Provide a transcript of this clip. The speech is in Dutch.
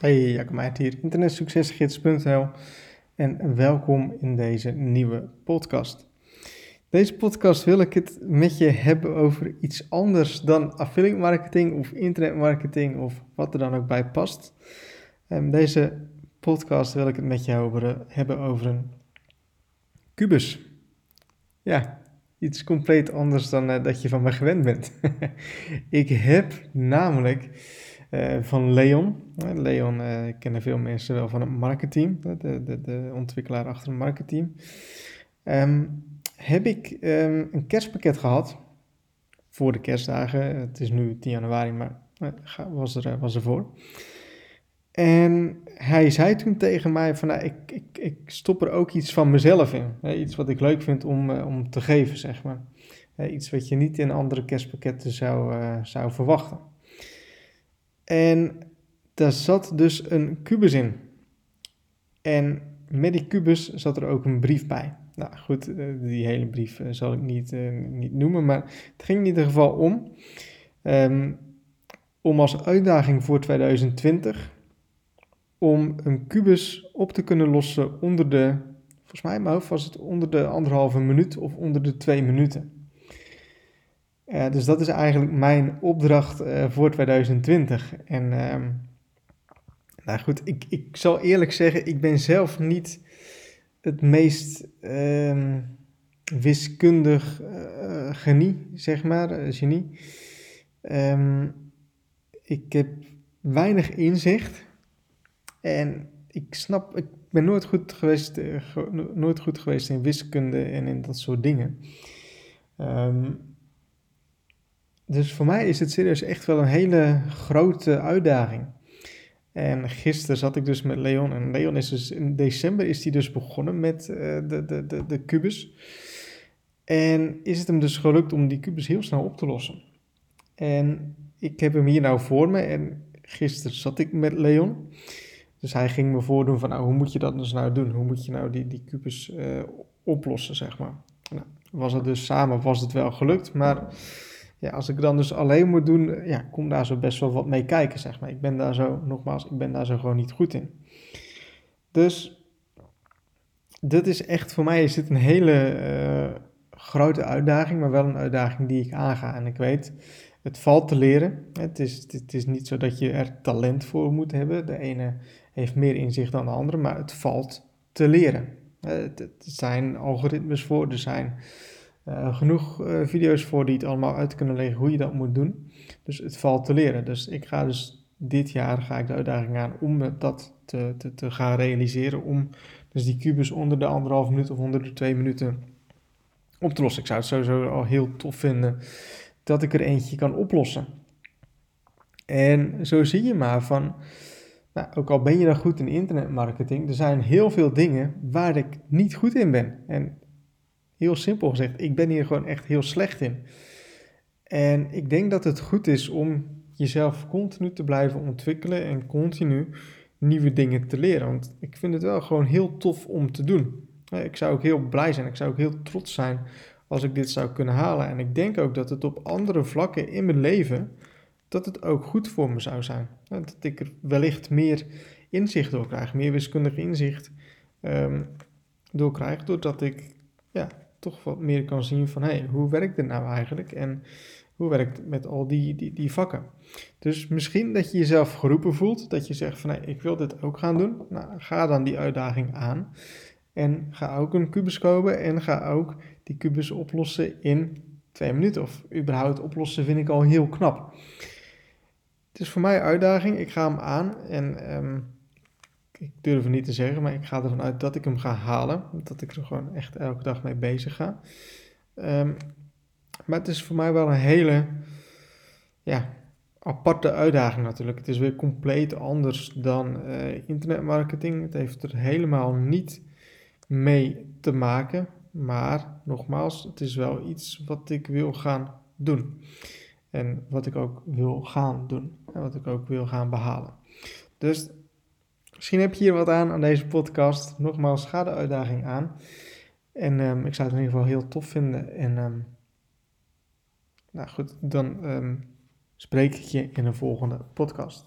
Hey, Jacob Meijert hier, internetsuccesgids.nl en welkom in deze nieuwe podcast. Deze podcast wil ik het met je hebben over iets anders dan affiliate marketing of internetmarketing of wat er dan ook bij past. En deze podcast wil ik het met je over, hebben over een kubus. Ja, iets compleet anders dan uh, dat je van me gewend bent. ik heb namelijk uh, van Leon. Leon uh, kennen veel mensen wel van het marketing, de, de, de ontwikkelaar achter het marketing. Um, heb ik um, een kerstpakket gehad voor de kerstdagen. Het is nu 10 januari, maar was er, was er voor. En hij zei toen tegen mij van, nou, ik, ik, ik stop er ook iets van mezelf in. Iets wat ik leuk vind om, om te geven, zeg maar. Iets wat je niet in andere kerstpakketten zou, zou verwachten. En daar zat dus een kubus in. En met die kubus zat er ook een brief bij. Nou goed, uh, die hele brief zal ik niet, niet noemen, maar het ging in ieder geval om. Um, om als uitdaging voor 2020 om een kubus op te kunnen lossen onder de, volgens mij in mijn hoofd was het onder de anderhalve minuut of onder de twee minuten. Uh, dus dat is eigenlijk mijn opdracht uh, voor 2020. En uh, nou goed, ik, ik zal eerlijk zeggen, ik ben zelf niet het meest ehm, wiskundig uh, genie, zeg maar, genie. Um, ik heb weinig inzicht. En ik snap, ik ben nooit goed geweest, nooit goed geweest in wiskunde en in dat soort dingen. Um, dus voor mij is het serieus echt wel een hele grote uitdaging. En gisteren zat ik dus met Leon. En Leon is dus in december is hij dus begonnen met uh, de, de, de, de kubus. En is het hem dus gelukt om die kubus heel snel op te lossen. En ik heb hem hier nou voor me. En gisteren zat ik met Leon. Dus hij ging me voordoen van, nou, hoe moet je dat dus nou doen? Hoe moet je nou die, die kubus uh, oplossen, zeg maar. Nou, was het dus samen, was het wel gelukt, maar ja, als ik dan dus alleen moet doen, ja, kom daar zo best wel wat mee kijken, zeg maar. Ik ben daar zo, nogmaals, ik ben daar zo gewoon niet goed in. Dus, dit is echt, voor mij is dit een hele uh, grote uitdaging, maar wel een uitdaging die ik aanga. En ik weet, het valt te leren. Het is, het is niet zo dat je er talent voor moet hebben. De ene heeft meer inzicht dan de andere, maar het valt te leren. Er zijn algoritmes voor, er zijn uh, genoeg uh, video's voor die het allemaal uit kunnen leggen hoe je dat moet doen. Dus het valt te leren. Dus ik ga dus dit jaar ga ik de uitdaging aan om dat te, te, te gaan realiseren. Om dus die kubus onder de anderhalf minuut of onder de twee minuten op te lossen. Ik zou het sowieso al heel tof vinden dat ik er eentje kan oplossen. En zo zie je maar van, nou, ook al ben je dan goed in internetmarketing, er zijn heel veel dingen waar ik niet goed in ben. En heel simpel gezegd, ik ben hier gewoon echt heel slecht in. En ik denk dat het goed is om jezelf continu te blijven ontwikkelen en continu nieuwe dingen te leren. Want ik vind het wel gewoon heel tof om te doen. Ik zou ook heel blij zijn, ik zou ook heel trots zijn als ik dit zou kunnen halen. En ik denk ook dat het op andere vlakken in mijn leven, dat het ook goed voor me zou zijn. Dat ik er wellicht meer inzicht door krijg, meer wiskundig inzicht um, door krijg, doordat ik ja, toch wat meer kan zien van, hey, hoe werkt dit nou eigenlijk? En hoe werkt het met al die, die, die vakken? Dus misschien dat je jezelf geroepen voelt, dat je zegt van, hey, ik wil dit ook gaan doen. Nou, ga dan die uitdaging aan. En ga ook een kubus kopen en ga ook die kubus oplossen in twee minuten. Of überhaupt oplossen vind ik al heel knap. Het is voor mij een uitdaging. Ik ga hem aan en um, ik durf het niet te zeggen, maar ik ga ervan uit dat ik hem ga halen. Dat ik er gewoon echt elke dag mee bezig ga. Um, maar het is voor mij wel een hele ja, aparte uitdaging natuurlijk. Het is weer compleet anders dan uh, internetmarketing. Het heeft er helemaal niet mee te maken. Maar nogmaals, het is wel iets wat ik wil gaan doen. En wat ik ook wil gaan doen. En wat ik ook wil gaan behalen. Dus misschien heb je hier wat aan aan deze podcast. Nogmaals, ga uitdaging aan. En um, ik zou het in ieder geval heel tof vinden. En um, nou goed, dan um, spreek ik je in een volgende podcast.